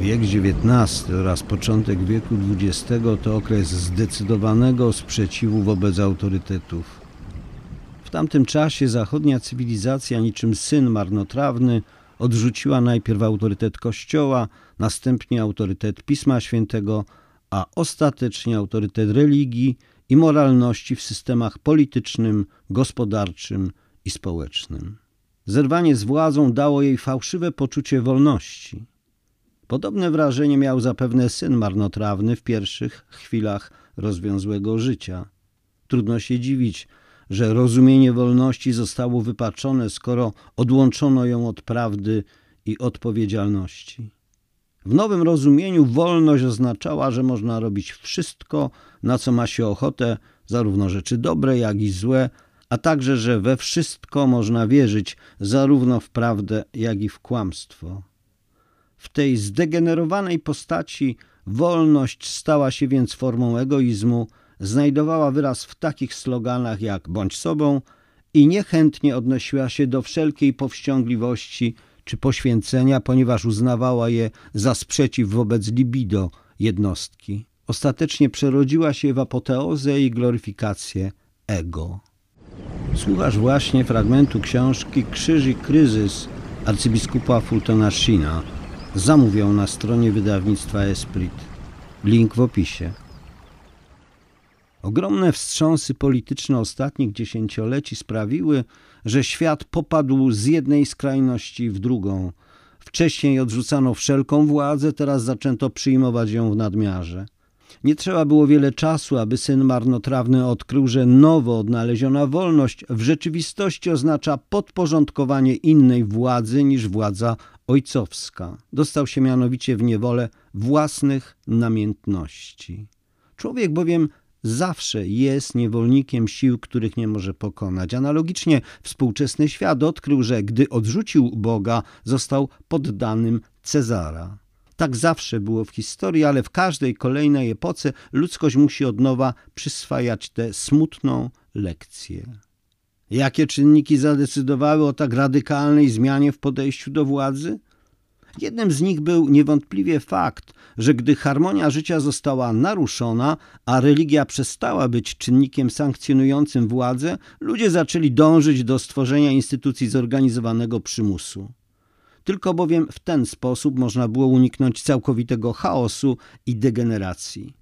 Wiek XIX oraz początek wieku XX to okres zdecydowanego sprzeciwu wobec autorytetów. W tamtym czasie zachodnia cywilizacja, niczym syn marnotrawny, odrzuciła najpierw autorytet Kościoła, następnie autorytet Pisma Świętego, a ostatecznie autorytet religii i moralności w systemach politycznym, gospodarczym i społecznym. Zerwanie z władzą dało jej fałszywe poczucie wolności. Podobne wrażenie miał zapewne syn marnotrawny w pierwszych chwilach rozwiązłego życia. Trudno się dziwić, że rozumienie wolności zostało wypaczone, skoro odłączono ją od prawdy i odpowiedzialności. W nowym rozumieniu wolność oznaczała, że można robić wszystko, na co ma się ochotę, zarówno rzeczy dobre, jak i złe, a także, że we wszystko można wierzyć, zarówno w prawdę, jak i w kłamstwo. W tej zdegenerowanej postaci wolność stała się więc formą egoizmu, znajdowała wyraz w takich sloganach jak bądź sobą i niechętnie odnosiła się do wszelkiej powściągliwości czy poświęcenia, ponieważ uznawała je za sprzeciw wobec libido jednostki. Ostatecznie przerodziła się w apoteozę i gloryfikację ego. Słuchasz właśnie fragmentu książki Krzyż i kryzys arcybiskupa Fultona Zamówią na stronie wydawnictwa Esprit. Link w opisie. Ogromne wstrząsy polityczne ostatnich dziesięcioleci sprawiły, że świat popadł z jednej skrajności w drugą. Wcześniej odrzucano wszelką władzę, teraz zaczęto przyjmować ją w nadmiarze. Nie trzeba było wiele czasu, aby syn marnotrawny odkrył, że nowo odnaleziona wolność w rzeczywistości oznacza podporządkowanie innej władzy niż władza ojcowska. Dostał się mianowicie w niewolę własnych namiętności. Człowiek bowiem zawsze jest niewolnikiem sił, których nie może pokonać. Analogicznie współczesny świat odkrył, że gdy odrzucił Boga, został poddanym Cezara. Tak zawsze było w historii, ale w każdej kolejnej epoce ludzkość musi od nowa przyswajać tę smutną lekcję. Jakie czynniki zadecydowały o tak radykalnej zmianie w podejściu do władzy? Jednym z nich był niewątpliwie fakt, że gdy harmonia życia została naruszona, a religia przestała być czynnikiem sankcjonującym władzę, ludzie zaczęli dążyć do stworzenia instytucji zorganizowanego przymusu. Tylko bowiem w ten sposób można było uniknąć całkowitego chaosu i degeneracji.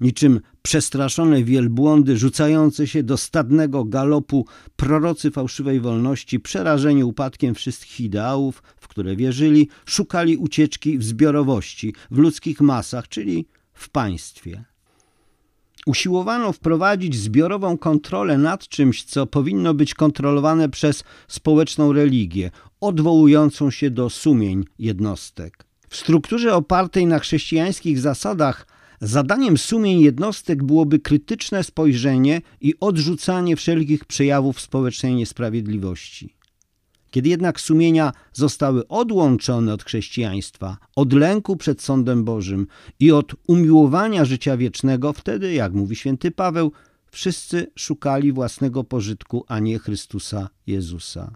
Niczym przestraszone wielbłądy rzucające się do stadnego galopu prorocy fałszywej wolności, przerażeni upadkiem wszystkich ideałów, w które wierzyli, szukali ucieczki w zbiorowości, w ludzkich masach, czyli w państwie. Usiłowano wprowadzić zbiorową kontrolę nad czymś, co powinno być kontrolowane przez społeczną religię, odwołującą się do sumień jednostek. W strukturze opartej na chrześcijańskich zasadach zadaniem sumień jednostek byłoby krytyczne spojrzenie i odrzucanie wszelkich przejawów społecznej niesprawiedliwości. Kiedy jednak sumienia zostały odłączone od chrześcijaństwa, od lęku przed sądem Bożym i od umiłowania życia wiecznego, wtedy, jak mówi święty Paweł, wszyscy szukali własnego pożytku, a nie Chrystusa Jezusa.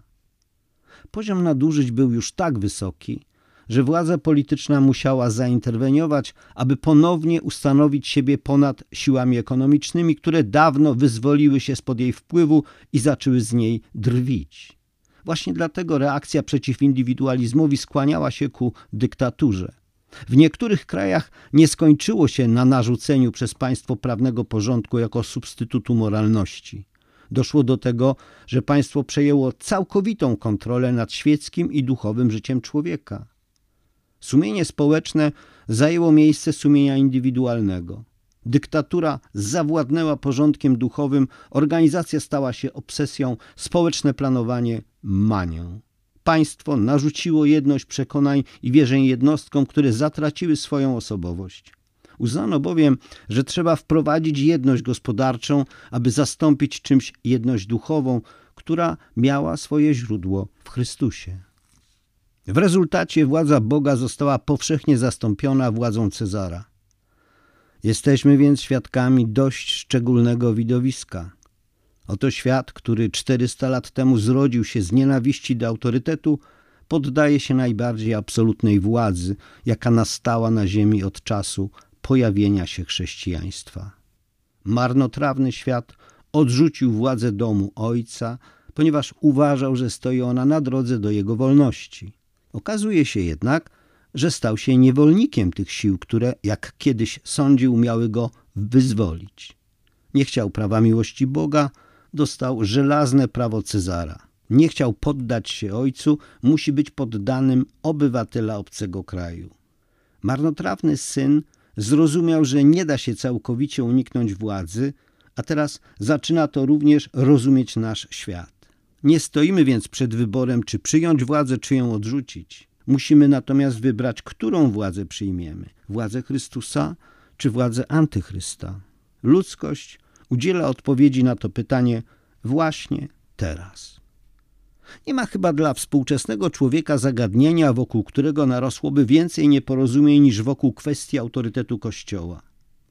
Poziom nadużyć był już tak wysoki, że władza polityczna musiała zainterweniować, aby ponownie ustanowić siebie ponad siłami ekonomicznymi, które dawno wyzwoliły się spod jej wpływu i zaczęły z niej drwić. Właśnie dlatego reakcja przeciw indywidualizmowi skłaniała się ku dyktaturze. W niektórych krajach nie skończyło się na narzuceniu przez państwo prawnego porządku jako substytutu moralności. Doszło do tego, że państwo przejęło całkowitą kontrolę nad świeckim i duchowym życiem człowieka. Sumienie społeczne zajęło miejsce sumienia indywidualnego. Dyktatura zawładnęła porządkiem duchowym, organizacja stała się obsesją, społeczne planowanie manią. Państwo narzuciło jedność przekonań i wierzeń jednostkom, które zatraciły swoją osobowość. Uznano bowiem, że trzeba wprowadzić jedność gospodarczą, aby zastąpić czymś jedność duchową, która miała swoje źródło w Chrystusie. W rezultacie władza Boga została powszechnie zastąpiona władzą Cezara. Jesteśmy więc świadkami dość szczególnego widowiska. Oto świat, który 400 lat temu zrodził się z nienawiści do autorytetu, poddaje się najbardziej absolutnej władzy, jaka nastała na ziemi od czasu pojawienia się chrześcijaństwa. Marnotrawny świat odrzucił władzę domu ojca, ponieważ uważał, że stoi ona na drodze do jego wolności. Okazuje się jednak, że stał się niewolnikiem tych sił, które, jak kiedyś sądził, miały go wyzwolić. Nie chciał prawa miłości Boga, dostał żelazne prawo Cezara. Nie chciał poddać się ojcu, musi być poddanym obywatela obcego kraju. Marnotrawny syn zrozumiał, że nie da się całkowicie uniknąć władzy, a teraz zaczyna to również rozumieć nasz świat. Nie stoimy więc przed wyborem, czy przyjąć władzę, czy ją odrzucić. Musimy natomiast wybrać, którą władzę przyjmiemy: władzę Chrystusa czy władzę antychrysta. Ludzkość udziela odpowiedzi na to pytanie właśnie teraz. Nie ma chyba dla współczesnego człowieka zagadnienia, wokół którego narosłoby więcej nieporozumień niż wokół kwestii autorytetu Kościoła.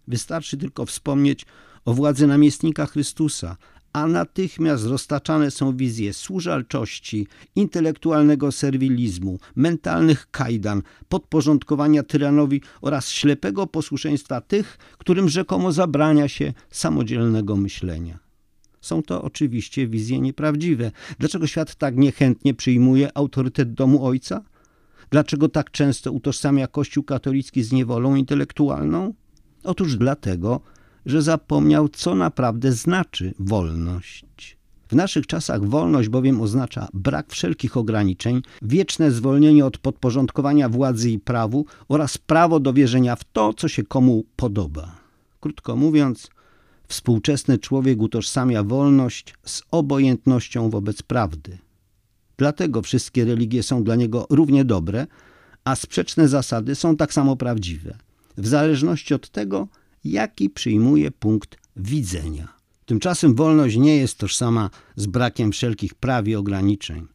Wystarczy tylko wspomnieć o władzy namiestnika Chrystusa, a natychmiast roztaczane są wizje służalczości, intelektualnego serwilizmu, mentalnych kajdan, podporządkowania tyranowi oraz ślepego posłuszeństwa tych, którym rzekomo zabrania się samodzielnego myślenia. Są to oczywiście wizje nieprawdziwe. Dlaczego świat tak niechętnie przyjmuje autorytet domu ojca? Dlaczego tak często utożsamia Kościół katolicki z niewolą intelektualną? Otóż dlatego, że zapomniał, co naprawdę znaczy wolność. W naszych czasach wolność bowiem oznacza brak wszelkich ograniczeń, wieczne zwolnienie od podporządkowania władzy i prawu oraz prawo do wierzenia w to, co się komu podoba. Krótko mówiąc, współczesny człowiek utożsamia wolność z obojętnością wobec prawdy. Dlatego wszystkie religie są dla niego równie dobre, a sprzeczne zasady są tak samo prawdziwe, w zależności od tego, jaki przyjmuje punkt widzenia. Tymczasem wolność nie jest tożsama z brakiem wszelkich praw i ograniczeń.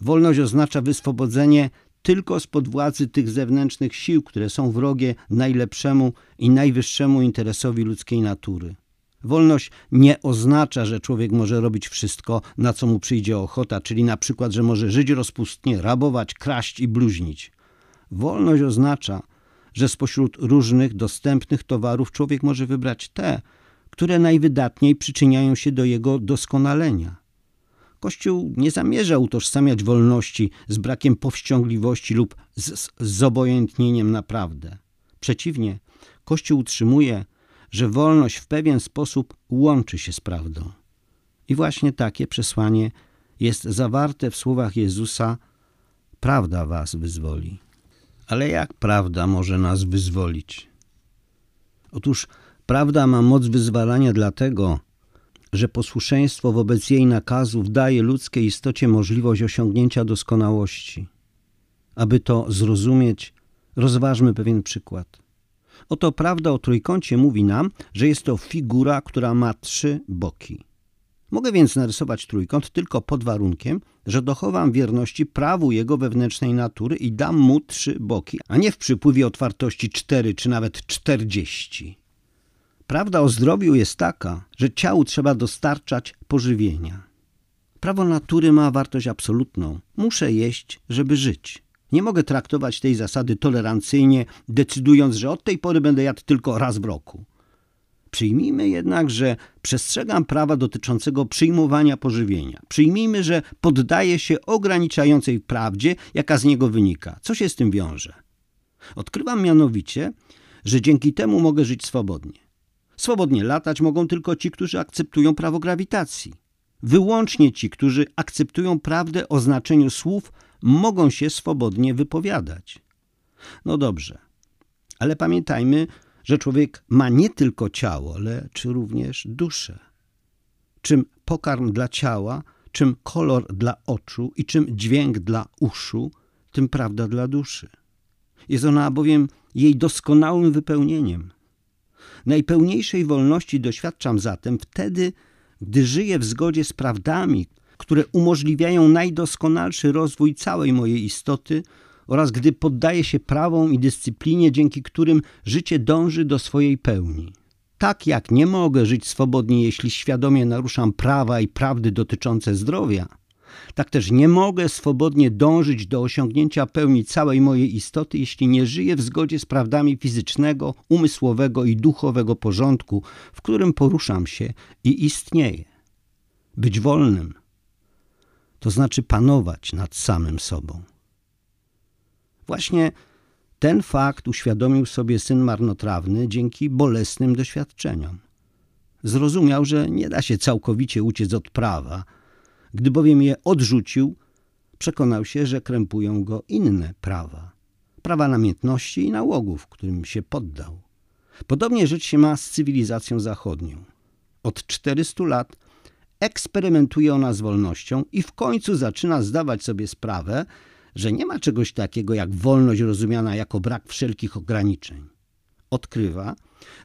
Wolność oznacza wyswobodzenie tylko spod władzy tych zewnętrznych sił, które są wrogie najlepszemu i najwyższemu interesowi ludzkiej natury. Wolność nie oznacza, że człowiek może robić wszystko, na co mu przyjdzie ochota, czyli na przykład, że może żyć rozpustnie, rabować, kraść i bluźnić. Wolność oznacza, że spośród różnych dostępnych towarów człowiek może wybrać te, które najwydatniej przyczyniają się do jego doskonalenia. Kościół nie zamierza utożsamiać wolności z brakiem powściągliwości lub z, zobojętnieniem naprawdę. Przeciwnie, Kościół utrzymuje, że wolność w pewien sposób łączy się z prawdą. I właśnie takie przesłanie jest zawarte w słowach Jezusa: Prawda was wyzwoli. Ale jak prawda może nas wyzwolić? Otóż prawda ma moc wyzwalania dlatego, że posłuszeństwo wobec jej nakazów daje ludzkiej istocie możliwość osiągnięcia doskonałości. Aby to zrozumieć, rozważmy pewien przykład. Oto prawda o trójkącie mówi nam, że jest to figura, która ma trzy boki. Mogę więc narysować trójkąt tylko pod warunkiem, że dochowam wierności prawu jego wewnętrznej natury i dam mu trzy boki, a nie w przypływie otwartości cztery czy nawet czterdzieści. Prawda o zdrowiu jest taka, że ciału trzeba dostarczać pożywienia. Prawo natury ma wartość absolutną. Muszę jeść, żeby żyć. Nie mogę traktować tej zasady tolerancyjnie, decydując, że od tej pory będę jadł tylko raz w roku. Przyjmijmy jednak, że przestrzegam prawa dotyczącego przyjmowania pożywienia. Przyjmijmy, że poddaję się ograniczającej prawdzie, jaka z niego wynika. Co się z tym wiąże? Odkrywam mianowicie, że dzięki temu mogę żyć swobodnie. Swobodnie latać mogą tylko ci, którzy akceptują prawo grawitacji. Wyłącznie ci, którzy akceptują prawdę o znaczeniu słów, mogą się swobodnie wypowiadać. No dobrze, ale pamiętajmy, że człowiek ma nie tylko ciało, lecz również duszę. Czym pokarm dla ciała, czym kolor dla oczu i czym dźwięk dla uszu, tym prawda dla duszy. Jest ona bowiem jej doskonałym wypełnieniem. Najpełniejszej wolności doświadczam zatem wtedy, gdy żyję w zgodzie z prawdami, które umożliwiają najdoskonalszy rozwój całej mojej istoty oraz gdy poddaję się prawom i dyscyplinie, dzięki którym życie dąży do swojej pełni. Tak jak nie mogę żyć swobodnie, jeśli świadomie naruszam prawa i prawdy dotyczące zdrowia, Tak też nie mogę swobodnie dążyć do osiągnięcia pełni całej mojej istoty, jeśli nie żyję w zgodzie z prawdami fizycznego, umysłowego i duchowego porządku, w którym poruszam się i istnieję. Być wolnym to znaczy panować nad samym sobą. Właśnie ten fakt uświadomił sobie syn marnotrawny dzięki bolesnym doświadczeniom. Zrozumiał, że nie da się całkowicie uciec od prawa. Gdy bowiem je odrzucił, przekonał się, że krępują go inne prawa. Prawa namiętności i nałogów, którym się poddał. Podobnie rzecz się ma z cywilizacją zachodnią. Od 400 lat eksperymentuje ona z wolnością i w końcu zaczyna zdawać sobie sprawę, że nie ma czegoś takiego jak wolność rozumiana jako brak wszelkich ograniczeń. Odkrywa,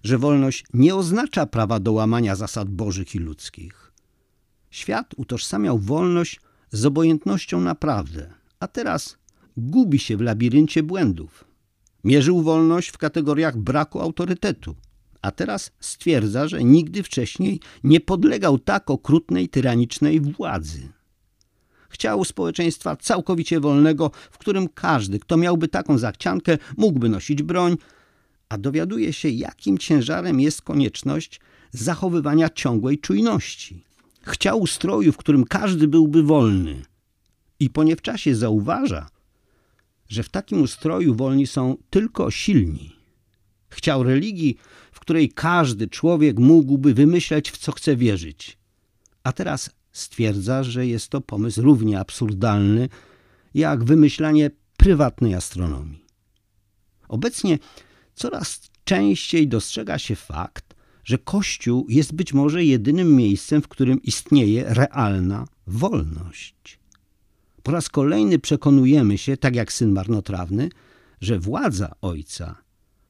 że wolność nie oznacza prawa do łamania zasad bożych i ludzkich. Świat utożsamiał wolność z obojętnością naprawdę, a teraz gubi się w labiryncie błędów. Mierzył wolność w kategoriach braku autorytetu, a teraz stwierdza, że nigdy wcześniej nie podlegał tak okrutnej, tyranicznej władzy. Chciał społeczeństwa całkowicie wolnego, w którym każdy, kto miałby taką zachciankę, mógłby nosić broń, a dowiaduje się, jakim ciężarem jest konieczność zachowywania ciągłej czujności. Chciał ustroju, w którym każdy byłby wolny. I po niewczasie zauważa, że w takim ustroju wolni są tylko silni. Chciał religii, w której każdy człowiek mógłby wymyśleć, w co chce wierzyć. A teraz stwierdza, że jest to pomysł równie absurdalny jak wymyślanie prywatnej astronomii. Obecnie coraz częściej dostrzega się fakt, że Kościół jest być może jedynym miejscem, w którym istnieje realna wolność. Po raz kolejny przekonujemy się, tak jak syn marnotrawny, że władza Ojca,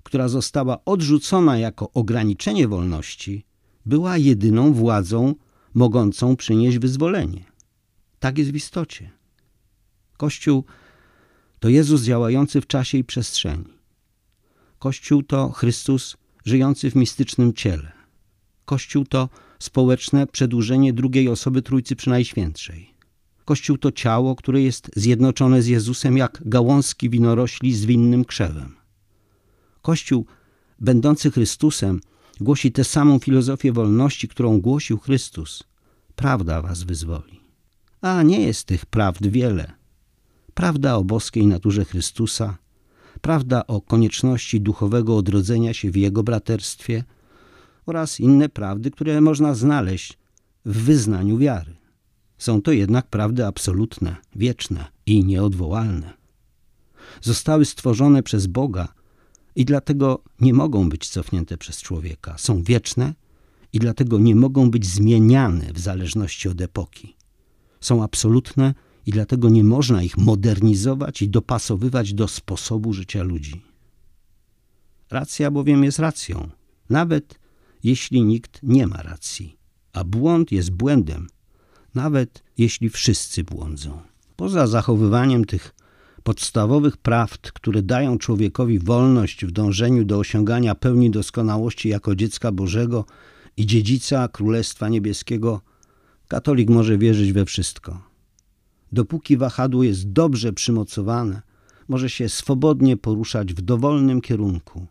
która została odrzucona jako ograniczenie wolności, była jedyną władzą mogącą przynieść wyzwolenie. Tak jest w istocie. Kościół to Jezus działający w czasie i przestrzeni. Kościół to Chrystus żyjący w mistycznym ciele. Kościół to społeczne przedłużenie drugiej osoby Trójcy Przynajświętszej. Kościół to ciało, które jest zjednoczone z Jezusem jak gałązki winorośli z winnym krzewem. Kościół, będący Chrystusem, głosi tę samą filozofię wolności, którą głosił Chrystus. Prawda was wyzwoli. A nie jest tych prawd wiele. Prawda o boskiej naturze Chrystusa, prawda o konieczności duchowego odrodzenia się w Jego braterstwie oraz inne prawdy, które można znaleźć w wyznaniu wiary. Są to jednak prawdy absolutne, wieczne i nieodwołalne. Zostały stworzone przez Boga i dlatego nie mogą być cofnięte przez człowieka. Są wieczne i dlatego nie mogą być zmieniane w zależności od epoki. Są absolutne i dlatego nie można ich modernizować i dopasowywać do sposobu życia ludzi. Racja bowiem jest racją, nawet jeśli nikt nie ma racji, a błąd jest błędem, nawet jeśli wszyscy błądzą. Poza zachowywaniem tych podstawowych prawd, które dają człowiekowi wolność w dążeniu do osiągania pełni doskonałości jako dziecka Bożego i dziedzica Królestwa Niebieskiego, katolik może wierzyć we wszystko. Dopóki wahadło jest dobrze przymocowane, może się swobodnie poruszać w dowolnym kierunku.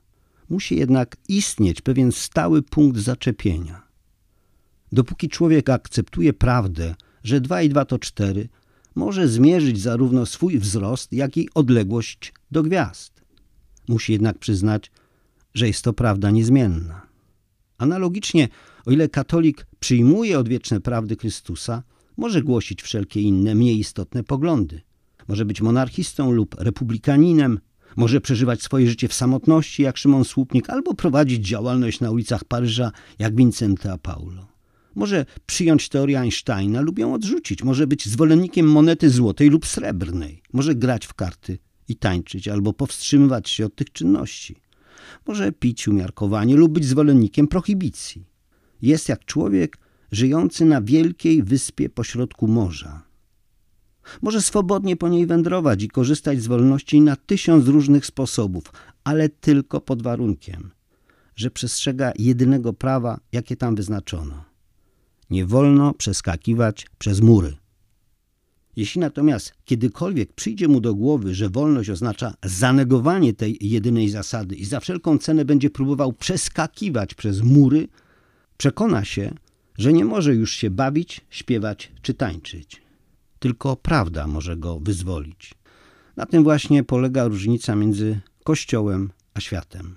Musi jednak istnieć pewien stały punkt zaczepienia. Dopóki człowiek akceptuje prawdę, że 2 i 2 to 4, może zmierzyć zarówno swój wzrost, jak i odległość do gwiazd. Musi jednak przyznać, że jest to prawda niezmienna. Analogicznie, o ile katolik przyjmuje odwieczne prawdy Chrystusa, może głosić wszelkie inne, mniej istotne poglądy. Może być monarchistą lub republikaninem, może przeżywać swoje życie w samotności jak Szymon Słupnik, albo prowadzić działalność na ulicach Paryża jak Vincenta Paulo. Może przyjąć teorię Einsteina lub ją odrzucić. Może być zwolennikiem monety złotej lub srebrnej. Może grać w karty i tańczyć, albo powstrzymywać się od tych czynności. Może pić umiarkowanie lub być zwolennikiem prohibicji. Jest jak człowiek żyjący na wielkiej wyspie pośrodku morza. Może swobodnie po niej wędrować i korzystać z wolności na tysiąc różnych sposobów, ale tylko pod warunkiem, że przestrzega jedynego prawa, jakie tam wyznaczono. Nie wolno przeskakiwać przez mury. Jeśli natomiast kiedykolwiek przyjdzie mu do głowy, że wolność oznacza zanegowanie tej jedynej zasady i za wszelką cenę będzie próbował przeskakiwać przez mury, przekona się, że nie może już się bawić, śpiewać czy tańczyć. Tylko prawda może go wyzwolić. Na tym właśnie polega różnica między Kościołem a światem.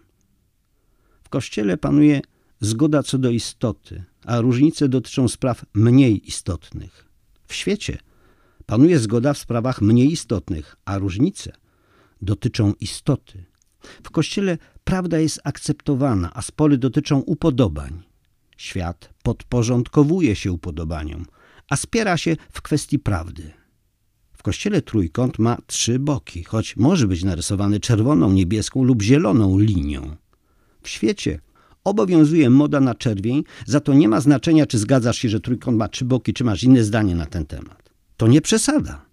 W Kościele panuje zgoda co do istoty, a różnice dotyczą spraw mniej istotnych. W świecie panuje zgoda w sprawach mniej istotnych, a różnice dotyczą istoty. W Kościele prawda jest akceptowana, a spory dotyczą upodobań. Świat podporządkowuje się upodobaniom, a spiera się w kwestii prawdy. W kościele trójkąt ma trzy boki, choć może być narysowany czerwoną, niebieską lub zieloną linią. W świecie obowiązuje moda na czerwień, za to nie ma znaczenia, czy zgadzasz się, że trójkąt ma trzy boki, czy masz inne zdanie na ten temat. To nie przesada.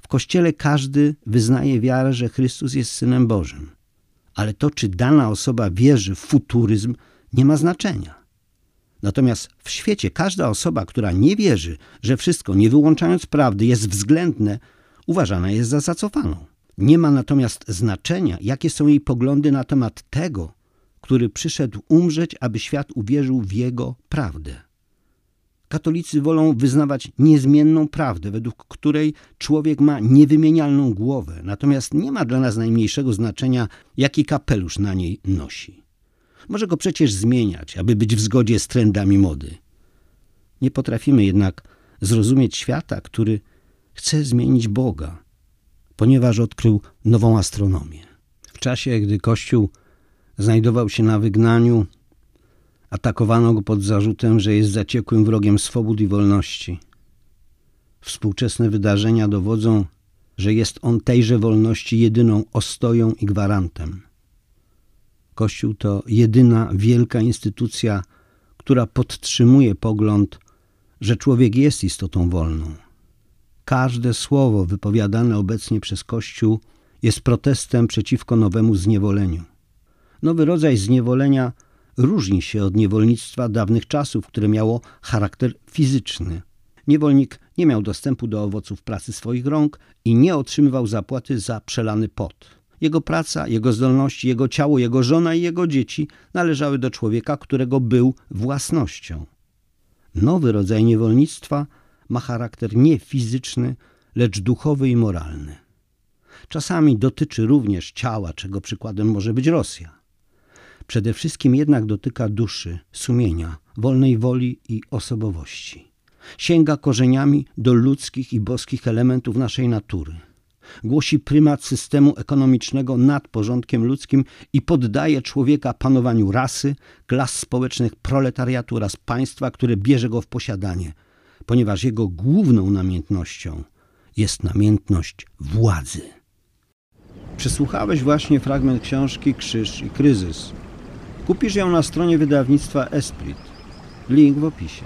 W kościele każdy wyznaje wiarę, że Chrystus jest synem Bożym. Ale to, czy dana osoba wierzy w futuryzm, nie ma znaczenia. Natomiast w świecie każda osoba, która nie wierzy, że wszystko, nie wyłączając prawdy, jest względne, uważana jest za zacofaną. Nie ma natomiast znaczenia, jakie są jej poglądy na temat tego, który przyszedł umrzeć, aby świat uwierzył w jego prawdę. Katolicy wolą wyznawać niezmienną prawdę, według której człowiek ma niewymienialną głowę, natomiast nie ma dla nas najmniejszego znaczenia, jaki kapelusz na niej nosi. Może go przecież zmieniać, aby być w zgodzie z trendami mody. Nie potrafimy jednak zrozumieć świata, który chce zmienić Boga, ponieważ odkrył nową astronomię. W czasie, gdy Kościół znajdował się na wygnaniu, atakowano go pod zarzutem, że jest zaciekłym wrogiem swobód i wolności. Współczesne wydarzenia dowodzą, że jest on tejże wolności jedyną ostoją i gwarantem. Kościół to jedyna wielka instytucja, która podtrzymuje pogląd, że człowiek jest istotą wolną. Każde słowo wypowiadane obecnie przez Kościół jest protestem przeciwko nowemu zniewoleniu. Nowy rodzaj zniewolenia różni się od niewolnictwa dawnych czasów, które miało charakter fizyczny. Niewolnik nie miał dostępu do owoców pracy swoich rąk i nie otrzymywał zapłaty za przelany pot. Jego praca, jego zdolności, jego ciało, jego żona i jego dzieci należały do człowieka, którego był własnością. Nowy rodzaj niewolnictwa ma charakter nie fizyczny, lecz duchowy i moralny. Czasami dotyczy również ciała, czego przykładem może być Rosja. Przede wszystkim jednak dotyka duszy, sumienia, wolnej woli i osobowości. Sięga korzeniami do ludzkich i boskich elementów naszej natury – głosi prymat systemu ekonomicznego nad porządkiem ludzkim i poddaje człowieka panowaniu rasy, klas społecznych, proletariatu oraz państwa, które bierze go w posiadanie, ponieważ jego główną namiętnością jest namiętność władzy. Przesłuchałeś właśnie fragment książki Krzyż i Kryzys. Kupisz ją na stronie wydawnictwa Esprit. Link w opisie.